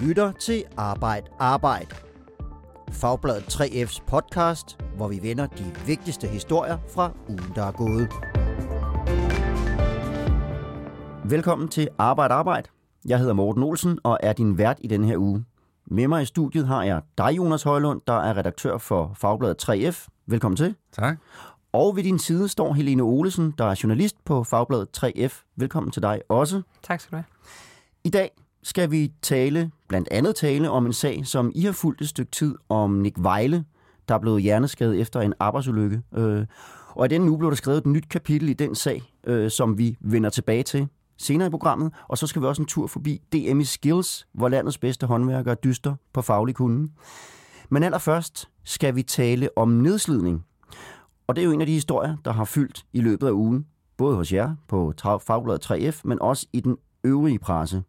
lytter til Arbejd Arbejd. Fagbladet 3F's podcast, hvor vi vender de vigtigste historier fra ugen, der er gået. Velkommen til Arbejd Arbejd. Jeg hedder Morten Olsen og er din vært i denne her uge. Med mig i studiet har jeg dig, Jonas Højlund, der er redaktør for Fagbladet 3F. Velkommen til. Tak. Og ved din side står Helene Olesen, der er journalist på Fagbladet 3F. Velkommen til dig også. Tak skal du have. I dag skal vi tale, blandt andet tale om en sag, som I har fulgt et stykke tid, om Nick Vejle, der er blevet hjerneskadet efter en arbejdsulykke. Øh, og i denne uge blev der skrevet et nyt kapitel i den sag, øh, som vi vender tilbage til senere i programmet. Og så skal vi også en tur forbi DM i Skills, hvor landets bedste håndværkere dyster på faglig kunde. Men allerførst skal vi tale om nedslidning. Og det er jo en af de historier, der har fyldt i løbet af ugen, både hos jer på Fagbladet 3F, men også i den øvrige presse.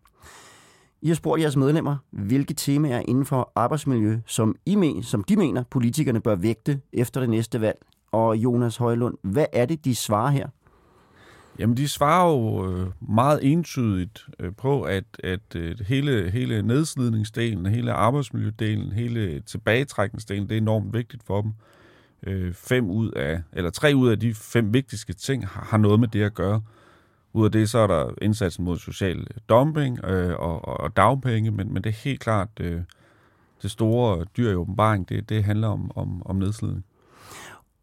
I har spurgt jeres medlemmer, hvilke temaer inden for arbejdsmiljø, som, I men, som de mener, politikerne bør vægte efter det næste valg. Og Jonas Højlund, hvad er det, de svarer her? Jamen, de svarer jo øh, meget entydigt øh, på, at, at øh, hele, hele nedslidningsdelen, hele arbejdsmiljødelen, hele tilbagetrækningsdelen, det er enormt vigtigt for dem. Fem ud af, eller tre ud af de fem vigtigste ting har, har noget med det at gøre. Ud af det, så er der indsatsen mod social dumping øh, og, og dagpenge, men, men det er helt klart øh, det store dyr i åbenbaring, det, det handler om, om, om nedslidning.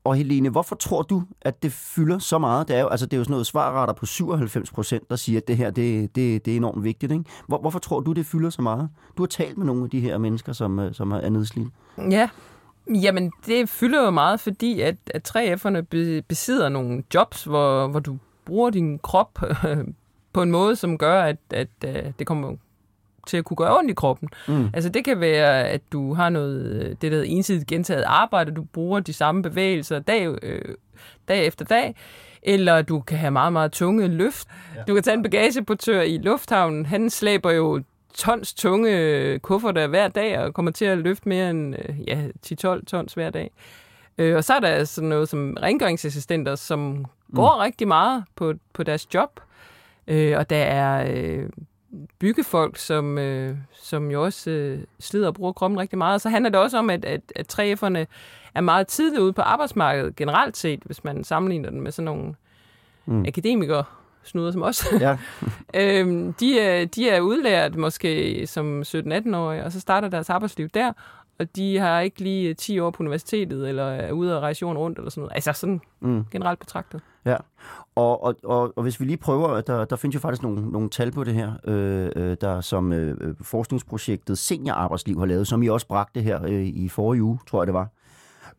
Og Helene, hvorfor tror du, at det fylder så meget? Det er jo, altså, det er jo sådan noget svarretter på 97 procent, der siger, at det her det, det, det er enormt vigtigt. Ikke? Hvor, hvorfor tror du, det fylder så meget? Du har talt med nogle af de her mennesker, som, øh, som er nedslidt. Ja, Jamen, det fylder jo meget, fordi at, at 3F'erne besidder nogle jobs, hvor, hvor du bruger din krop øh, på en måde, som gør, at, at øh, det kommer til at kunne gøre ondt i kroppen. Mm. Altså det kan være, at du har noget, øh, det der ensidigt gentaget arbejde, du bruger de samme bevægelser dag, øh, dag efter dag, eller du kan have meget, meget tunge løft. Ja. Du kan tage en bagageportør i lufthavnen, han slæber jo tons tunge kufferter hver dag, og kommer til at løfte mere end ja, 10-12 tons hver dag. Øh, og så er der sådan noget som rengøringsassistenter, som går mm. rigtig meget på, på deres job. Øh, og der er øh, byggefolk, som, øh, som jo også øh, slider og bruger kroppen rigtig meget. Og så handler det også om, at, at, at 3F'erne er meget tidligt ude på arbejdsmarkedet generelt set, hvis man sammenligner den med sådan nogle mm. akademikere, snuder som os. Ja. øhm, de, er, de er udlært måske som 17-18-årige, og så starter deres arbejdsliv der, og de har ikke lige 10 år på universitetet, eller er ude og rejse jorden rundt, eller sådan noget. Altså sådan mm. generelt betragtet. Ja, og, og, og, og hvis vi lige prøver, der, der findes jo faktisk nogle, nogle tal på det her, øh, øh der som øh, forskningsprojektet Seniorarbejdsliv har lavet, som I også bragte her øh, i forrige uge, tror jeg det var.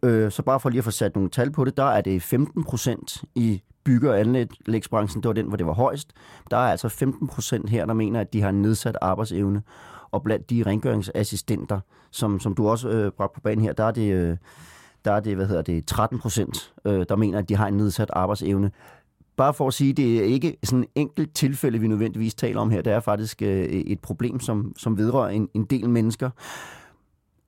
Øh, så bare for lige at få sat nogle tal på det, der er det 15 procent i bygge- og anlægsbranchen, det var den, hvor det var højst. Der er altså 15 procent her, der mener, at de har nedsat arbejdsevne. Og blandt de rengøringsassistenter, som, som du også øh, bragte på banen her, der er det... Øh, der er det, hvad hedder det, 13 procent, øh, der mener, at de har en nedsat arbejdsevne. Bare for at sige, det er ikke sådan et enkelt tilfælde, vi nødvendigvis taler om her. Det er faktisk øh, et problem, som, som vedrører en, en del mennesker.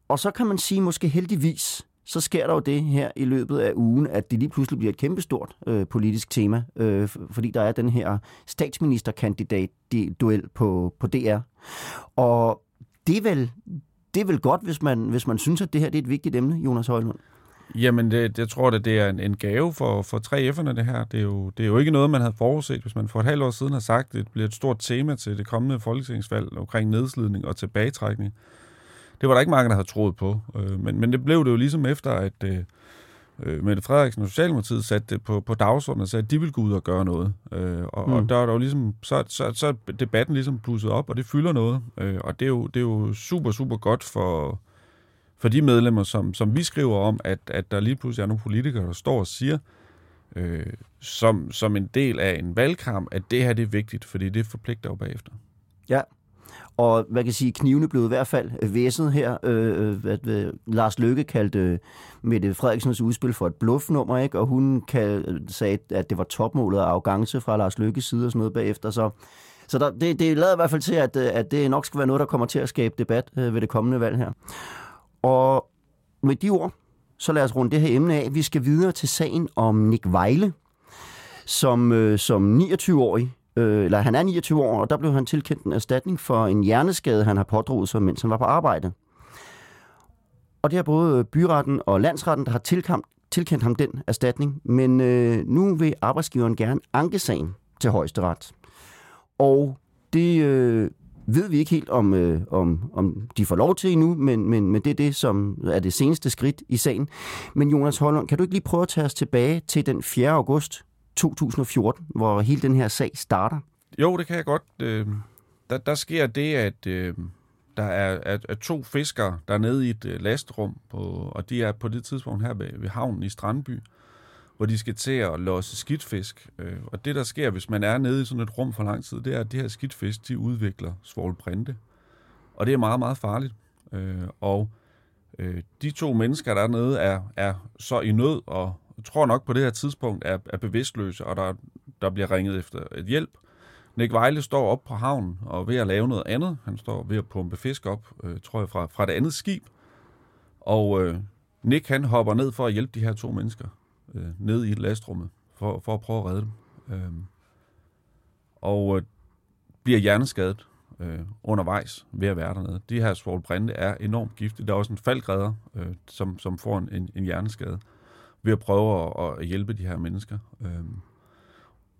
Og så kan man sige, måske heldigvis, så sker der jo det her i løbet af ugen, at det lige pludselig bliver et kæmpestort øh, politisk tema, øh, fordi der er den her statsministerkandidat-duel på, på DR. Og det er vel, det er vel godt, hvis man, hvis man synes, at det her det er et vigtigt emne, Jonas Højlund. Jamen, det, jeg tror, at det er en, en gave for, for 3F'erne, det her. Det er, jo, det er jo ikke noget, man havde forudset, hvis man for et halvt år siden har sagt, at det bliver et stort tema til det kommende folketingsvalg omkring nedslidning og tilbagetrækning. Det var der ikke mange, der havde troet på. Øh, men, men det blev det jo ligesom efter, at øh, øh Mette Frederiksen og Socialdemokratiet satte det på, på dagsordenen og sagde, at de ville gå ud og gøre noget. Øh, og, mm. og der var der jo ligesom, så, så, så debatten ligesom plusset op, og det fylder noget. Øh, og det er, jo, det er jo super, super godt for, for de medlemmer, som, som vi skriver om, at, at der lige pludselig er nogle politikere, der står og siger, øh, som, som en del af en valgkamp, at det her det er vigtigt, fordi det forpligter jo bagefter. Ja, og hvad kan sige, knivene blev i hvert fald øh, væsnet her. Øh, øh hvad, hvad, Lars Løkke kaldte øh, Mette Frederiksens udspil for et bluffnummer, ikke? og hun kald, sagde, at det var topmålet af arrogance fra Lars Løkkes side og sådan noget bagefter. Så, så der, det, det lader i hvert fald til, at, øh, at det nok skal være noget, der kommer til at skabe debat øh, ved det kommende valg her. Og med de ord, så lad os runde det her emne af. Vi skal videre til sagen om Nick Weile, som øh, som 29-årig øh, eller han er 29 år, og der blev han tilkendt en erstatning for en hjerneskade, han har pådroget sig, mens han var på arbejde. Og det er både byretten og landsretten, der har tilkamp, tilkendt ham den erstatning, men øh, nu vil arbejdsgiveren gerne anke sagen til højesteret. Og det øh, ved vi ikke helt, om, øh, om, om de får lov til endnu, men, men, men det er det, som er det seneste skridt i sagen. Men Jonas Holland, kan du ikke lige prøve at tage os tilbage til den 4. august 2014, hvor hele den her sag starter? Jo, det kan jeg godt. Øh, der, der sker det, at øh, der er, er, er to fiskere, der er nede i et øh, lastrum, på, og de er på det tidspunkt her ved, ved havnen i Strandby, hvor de skal til at låse skidtfisk. Øh, og det, der sker, hvis man er nede i sådan et rum for lang tid, det er, at de her skidtfisk, de udvikler svovlbrinte. Og det er meget, meget farligt. Øh, og øh, de to mennesker, der er nede, er, er så i nød, og tror nok på det her tidspunkt er, er bevidstløse, og der, der bliver ringet efter et hjælp. Nick Vejle står op på havnen og ved at lave noget andet. Han står ved at pumpe fisk op, øh, tror jeg, fra, fra det andet skib. Og øh, Nick han hopper ned for at hjælpe de her to mennesker øh, ned i lastrummet, for, for at prøve at redde dem. Øh, og øh, bliver hjerneskadet øh, undervejs ved at være dernede. De her svovlbrænde er enormt giftige. Der er også en faldgræder, øh, som, som får en, en hjerneskade ved at prøve at, at hjælpe de her mennesker. Øhm,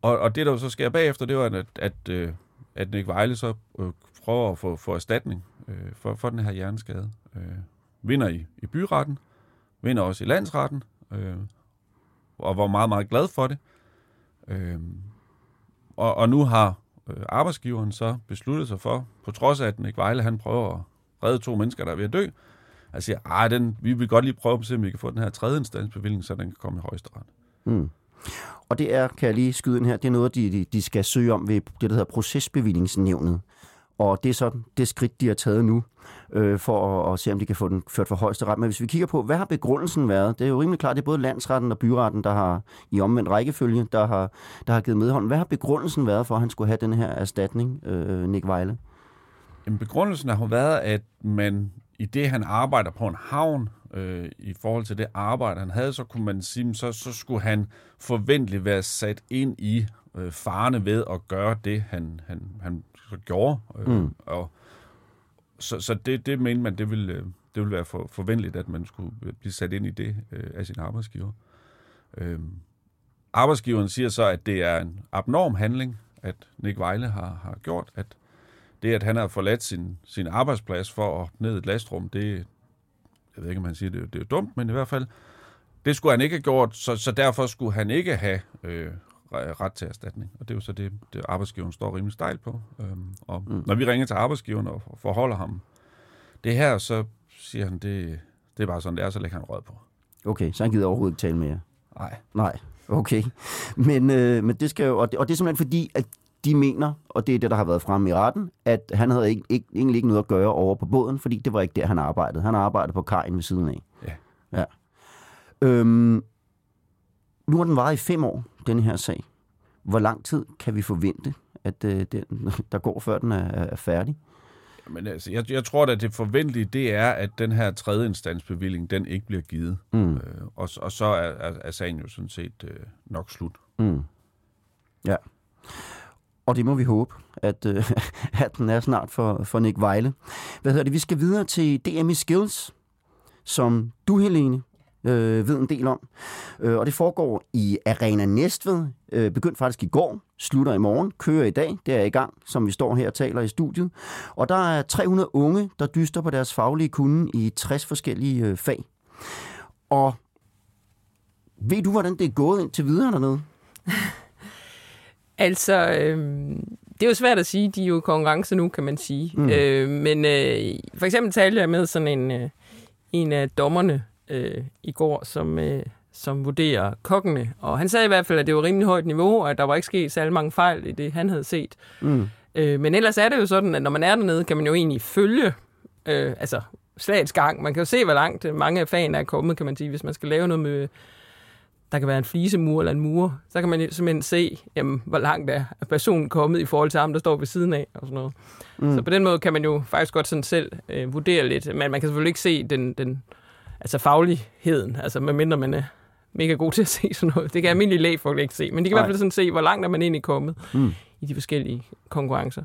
og, og det, der så sker bagefter, det var, at, at, øh, at Nick Vejle så øh, prøver at få, få erstatning øh, for, for den her hjerneskade. Øh, vinder i, i byretten, vinder også i landsretten, øh, og var meget, meget glad for det. Øh, og, og nu har øh, arbejdsgiveren så besluttet sig for, på trods af, at Nick Vejle han prøver at redde to mennesker, der er ved at dø, at siger, at den, vi vil godt lige prøve at se, om vi kan få den her tredje instansbevilling, så den kan komme i højesteret. Mm. Og det er, kan jeg lige skyde ind her, det er noget, de, de, de skal søge om ved det, der hedder procesbevillingsnævnet. Og det er så det skridt, de har taget nu, øh, for at, at se, om de kan få den ført for højeste ret. Men hvis vi kigger på, hvad har begrundelsen været? Det er jo rimelig klart, det er både landsretten og byretten, der har i omvendt rækkefølge, der har, der har givet medhold. Hvad har begrundelsen været for, at han skulle have den her erstatning, øh, Nick Vejle? Jamen, begrundelsen har været, at man i det, han arbejder på en havn, øh, i forhold til det arbejde, han havde, så kunne man sige, så, så skulle han forventeligt være sat ind i øh, farne ved at gøre det, han, han, han så gjorde. Øh, mm. og, så så det, det mente man, det ville, øh, det ville være for, forventeligt, at man skulle blive sat ind i det øh, af sin arbejdsgiver. Øh, arbejdsgiveren siger så, at det er en abnorm handling, at Nick Vejle har, har gjort, at det, at han har forladt sin, sin arbejdsplads for at ned et lastrum, det, jeg ved ikke, om han siger, det, det er dumt, men i hvert fald, det skulle han ikke have gjort, så, så derfor skulle han ikke have øh, ret til erstatning. Og det er jo så det, det arbejdsgiveren står rimelig stejlt på. Øhm, og mm. når vi ringer til arbejdsgiveren og forholder ham det her, så siger han, det, det er bare sådan, det er, så lægger han rød på. Okay, så han gider overhovedet ikke tale mere? Nej. Nej, okay. Men, øh, men det skal jo, og det, og det er simpelthen fordi, at de mener, og det er det, der har været fremme i retten, at han havde ikke, ikke, egentlig ikke noget at gøre over på båden, fordi det var ikke der, han arbejdede. Han arbejdede på kajen ved siden af. Ja. ja. Øhm, nu har den varet i fem år, den her sag. Hvor lang tid kan vi forvente, at øh, den, der går, før den er, er færdig? Men altså, jeg, jeg tror at det forventelige, det er, at den her tredje instansbevilling, den ikke bliver givet. Mm. Øh, og, og så er, er, er sagen jo sådan set øh, nok slut. Mm. Ja. Og det må vi håbe, at, øh, at den er snart for, for Nick Vejle. Hvad hedder det? Vi skal videre til DMI Skills, som du, Helene, øh, ved en del om. Øh, og det foregår i Arena Næstved. Øh, begyndt faktisk i går, slutter i morgen, kører i dag. Det er i gang, som vi står her og taler i studiet. Og der er 300 unge, der dyster på deres faglige kunde i 60 forskellige øh, fag. Og ved du, hvordan det er gået indtil videre dernede? Altså, øh, det er jo svært at sige. De er jo konkurrence nu, kan man sige. Mm. Øh, men øh, for eksempel talte jeg med sådan en, øh, en af dommerne øh, i går, som, øh, som vurderer kokkene. Og han sagde i hvert fald, at det var rimelig højt niveau, og at der var ikke sket særlig mange fejl i det, han havde set. Mm. Øh, men ellers er det jo sådan, at når man er dernede, kan man jo egentlig følge øh, altså slagets gang. Man kan jo se, hvor langt mange af fagene er kommet, kan man sige, hvis man skal lave noget med der kan være en flisemur eller en mur, så kan man simpelthen se, jamen, hvor langt er personen kommet i forhold til ham, der står ved siden af, og sådan noget. Mm. Så på den måde kan man jo faktisk godt sådan selv øh, vurdere lidt, men man kan selvfølgelig ikke se den, den altså fagligheden, altså medmindre man er mega god til at se sådan noget. Det kan almindelige lægefolk ikke se, men de kan i hvert fald sådan se, hvor langt er man egentlig kommet mm. i de forskellige konkurrencer.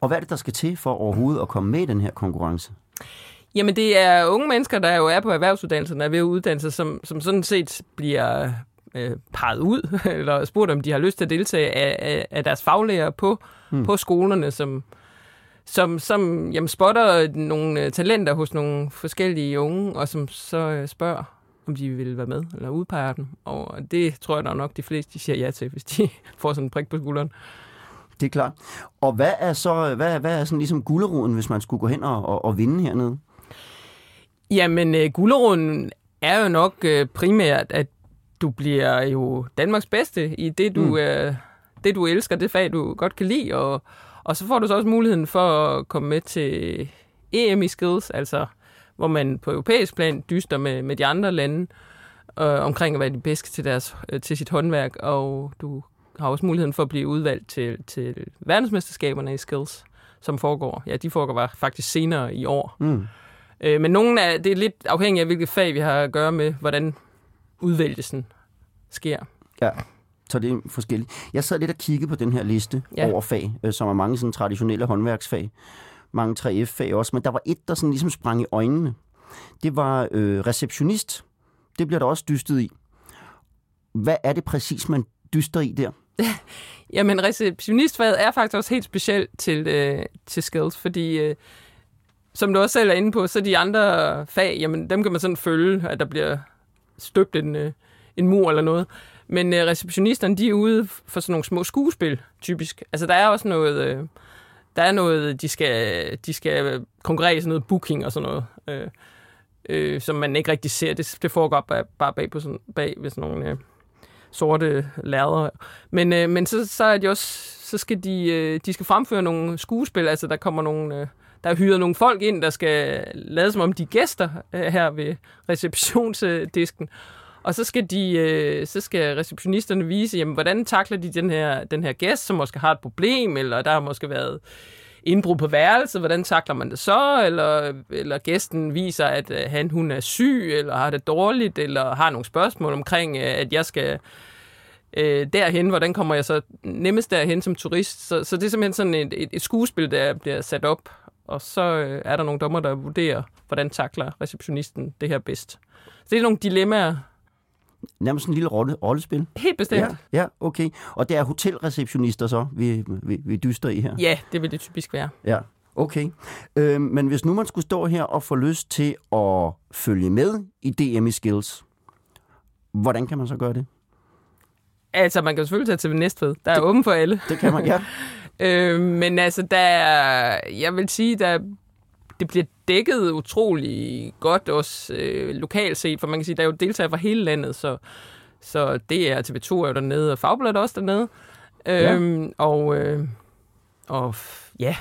Og hvad er det, der skal til for overhovedet at komme med i den her konkurrence? Jamen, det er unge mennesker, der jo er på erhvervsuddannelsen, der er ved at uddanne sig, som, som sådan set bliver øh, peget ud, eller spurgt, om de har lyst til at deltage af, af, af deres faglærer på, hmm. på skolerne, som, som, som jamen, spotter nogle øh, talenter hos nogle forskellige unge, og som så øh, spørger, om de vil være med, eller udpeger dem. Og det tror jeg da nok, de fleste de siger ja til, hvis de får sådan en prik på skulderen. Det er klart. Og hvad er så, hvad, hvad er sådan ligesom gulderoden, hvis man skulle gå hen og, og, og vinde hernede? Jamen, øh, gulderoden er jo nok øh, primært, at du bliver jo Danmarks bedste i det, du, mm. øh, det, du elsker, det fag, du godt kan lide, og, og så får du så også muligheden for at komme med til EM i skills, altså hvor man på europæisk plan dyster med, med de andre lande øh, omkring at være de bedste til, deres, øh, til sit håndværk, og du har også muligheden for at blive udvalgt til, til verdensmesterskaberne i skills, som foregår. Ja, de foregår faktisk senere i år. Mm. Øh, men nogle af, det er lidt afhængigt af, hvilket fag vi har at gøre med, hvordan udvælgelsen sker. Ja, så det er forskelligt. Jeg sad lidt og kiggede på den her liste ja. over fag, øh, som er mange sådan traditionelle håndværksfag. Mange 3F-fag også, men der var et, der sådan ligesom sprang i øjnene. Det var øh, receptionist. Det bliver der også dystet i. Hvad er det præcis, man dyster i der? Jamen, receptionistfaget er faktisk også helt specielt til, øh, til skills, fordi øh, som du også selv er inde på, så de andre fag, jamen, dem kan man sådan følge, at der bliver støbt en, øh, en mur eller noget. Men øh, receptionisterne, de er ude for sådan nogle små skuespil, typisk. Altså, der er også noget... Øh, der er noget, de skal, de skal konkurrere i sådan noget booking og sådan noget, øh, øh, som man ikke rigtig ser. Det, det foregår bare, bare bag, på sådan, bag ved sådan nogle øh, sorte lærder. Men, øh, men så, så er de også, så skal de, øh, de skal fremføre nogle skuespil, altså der kommer nogle, øh, der er hyret nogle folk ind, der skal lade som om de gæster øh, her ved receptionsdisken. Og så skal, de, øh, så skal receptionisterne vise, jamen, hvordan takler de den her, den her gæst, som måske har et problem, eller der har måske været indbrud på værelset, hvordan takler man det så? Eller, eller gæsten viser, at øh, han hun er syg, eller har det dårligt, eller har nogle spørgsmål omkring, øh, at jeg skal øh, derhen, hvordan kommer jeg så nemmest derhen som turist? Så, så det er simpelthen sådan et, et, et skuespil, der bliver sat op, og så øh, er der nogle dommer, der vurderer, hvordan takler receptionisten det her bedst. Så det er nogle dilemmaer, Nærmest en lille rolle, rollespil? Helt bestemt. Ja, ja, okay. Og det er hotelreceptionister så, vi, vi, vi dyster i her? Ja, det vil det typisk være. Ja, okay. Øh, men hvis nu man skulle stå her og få lyst til at følge med i DM i Skills, hvordan kan man så gøre det? Altså, man kan selvfølgelig tage til Næstved. Der er det, åben for alle. Det kan man, ja. øh, men altså, der er, jeg vil sige, der det bliver dækket utrolig godt også øh, lokalt set, for man kan sige, der er jo deltagere fra hele landet, så, så det er TV2 er jo dernede, og Fagbladet også dernede. Ja. Øhm, og, øh, og ja,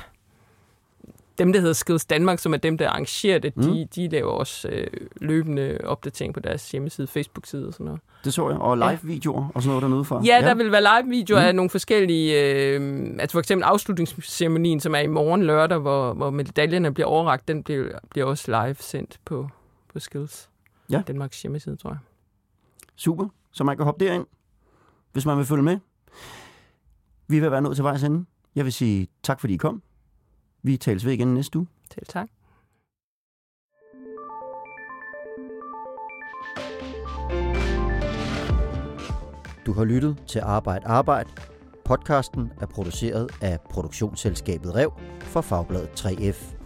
dem, der hedder Skills Danmark, som er dem, der arrangerer det, mm. de, de laver også øh, løbende opdatering på deres hjemmeside, Facebook-side og sådan noget. Det så jeg. Og live-videoer og sådan noget dernede fra. Ja, ja, der vil være live-videoer mm. af nogle forskellige... Øh, altså for eksempel afslutningsceremonien, som er i morgen lørdag, hvor, hvor medaljerne bliver overragt, den bliver, bliver også live-sendt på, på Skills. Ja. Danmarks hjemmeside, tror jeg. Super. Så man kan hoppe derind, hvis man vil følge med. Vi vil være nået til vejs ende. Jeg vil sige tak, fordi I kom. Vi tales ved igen næste uge. Selv tak. Du har lyttet til Arbejde Arbejde. Podcasten er produceret af produktionsselskabet Rev for Fagbladet 3F.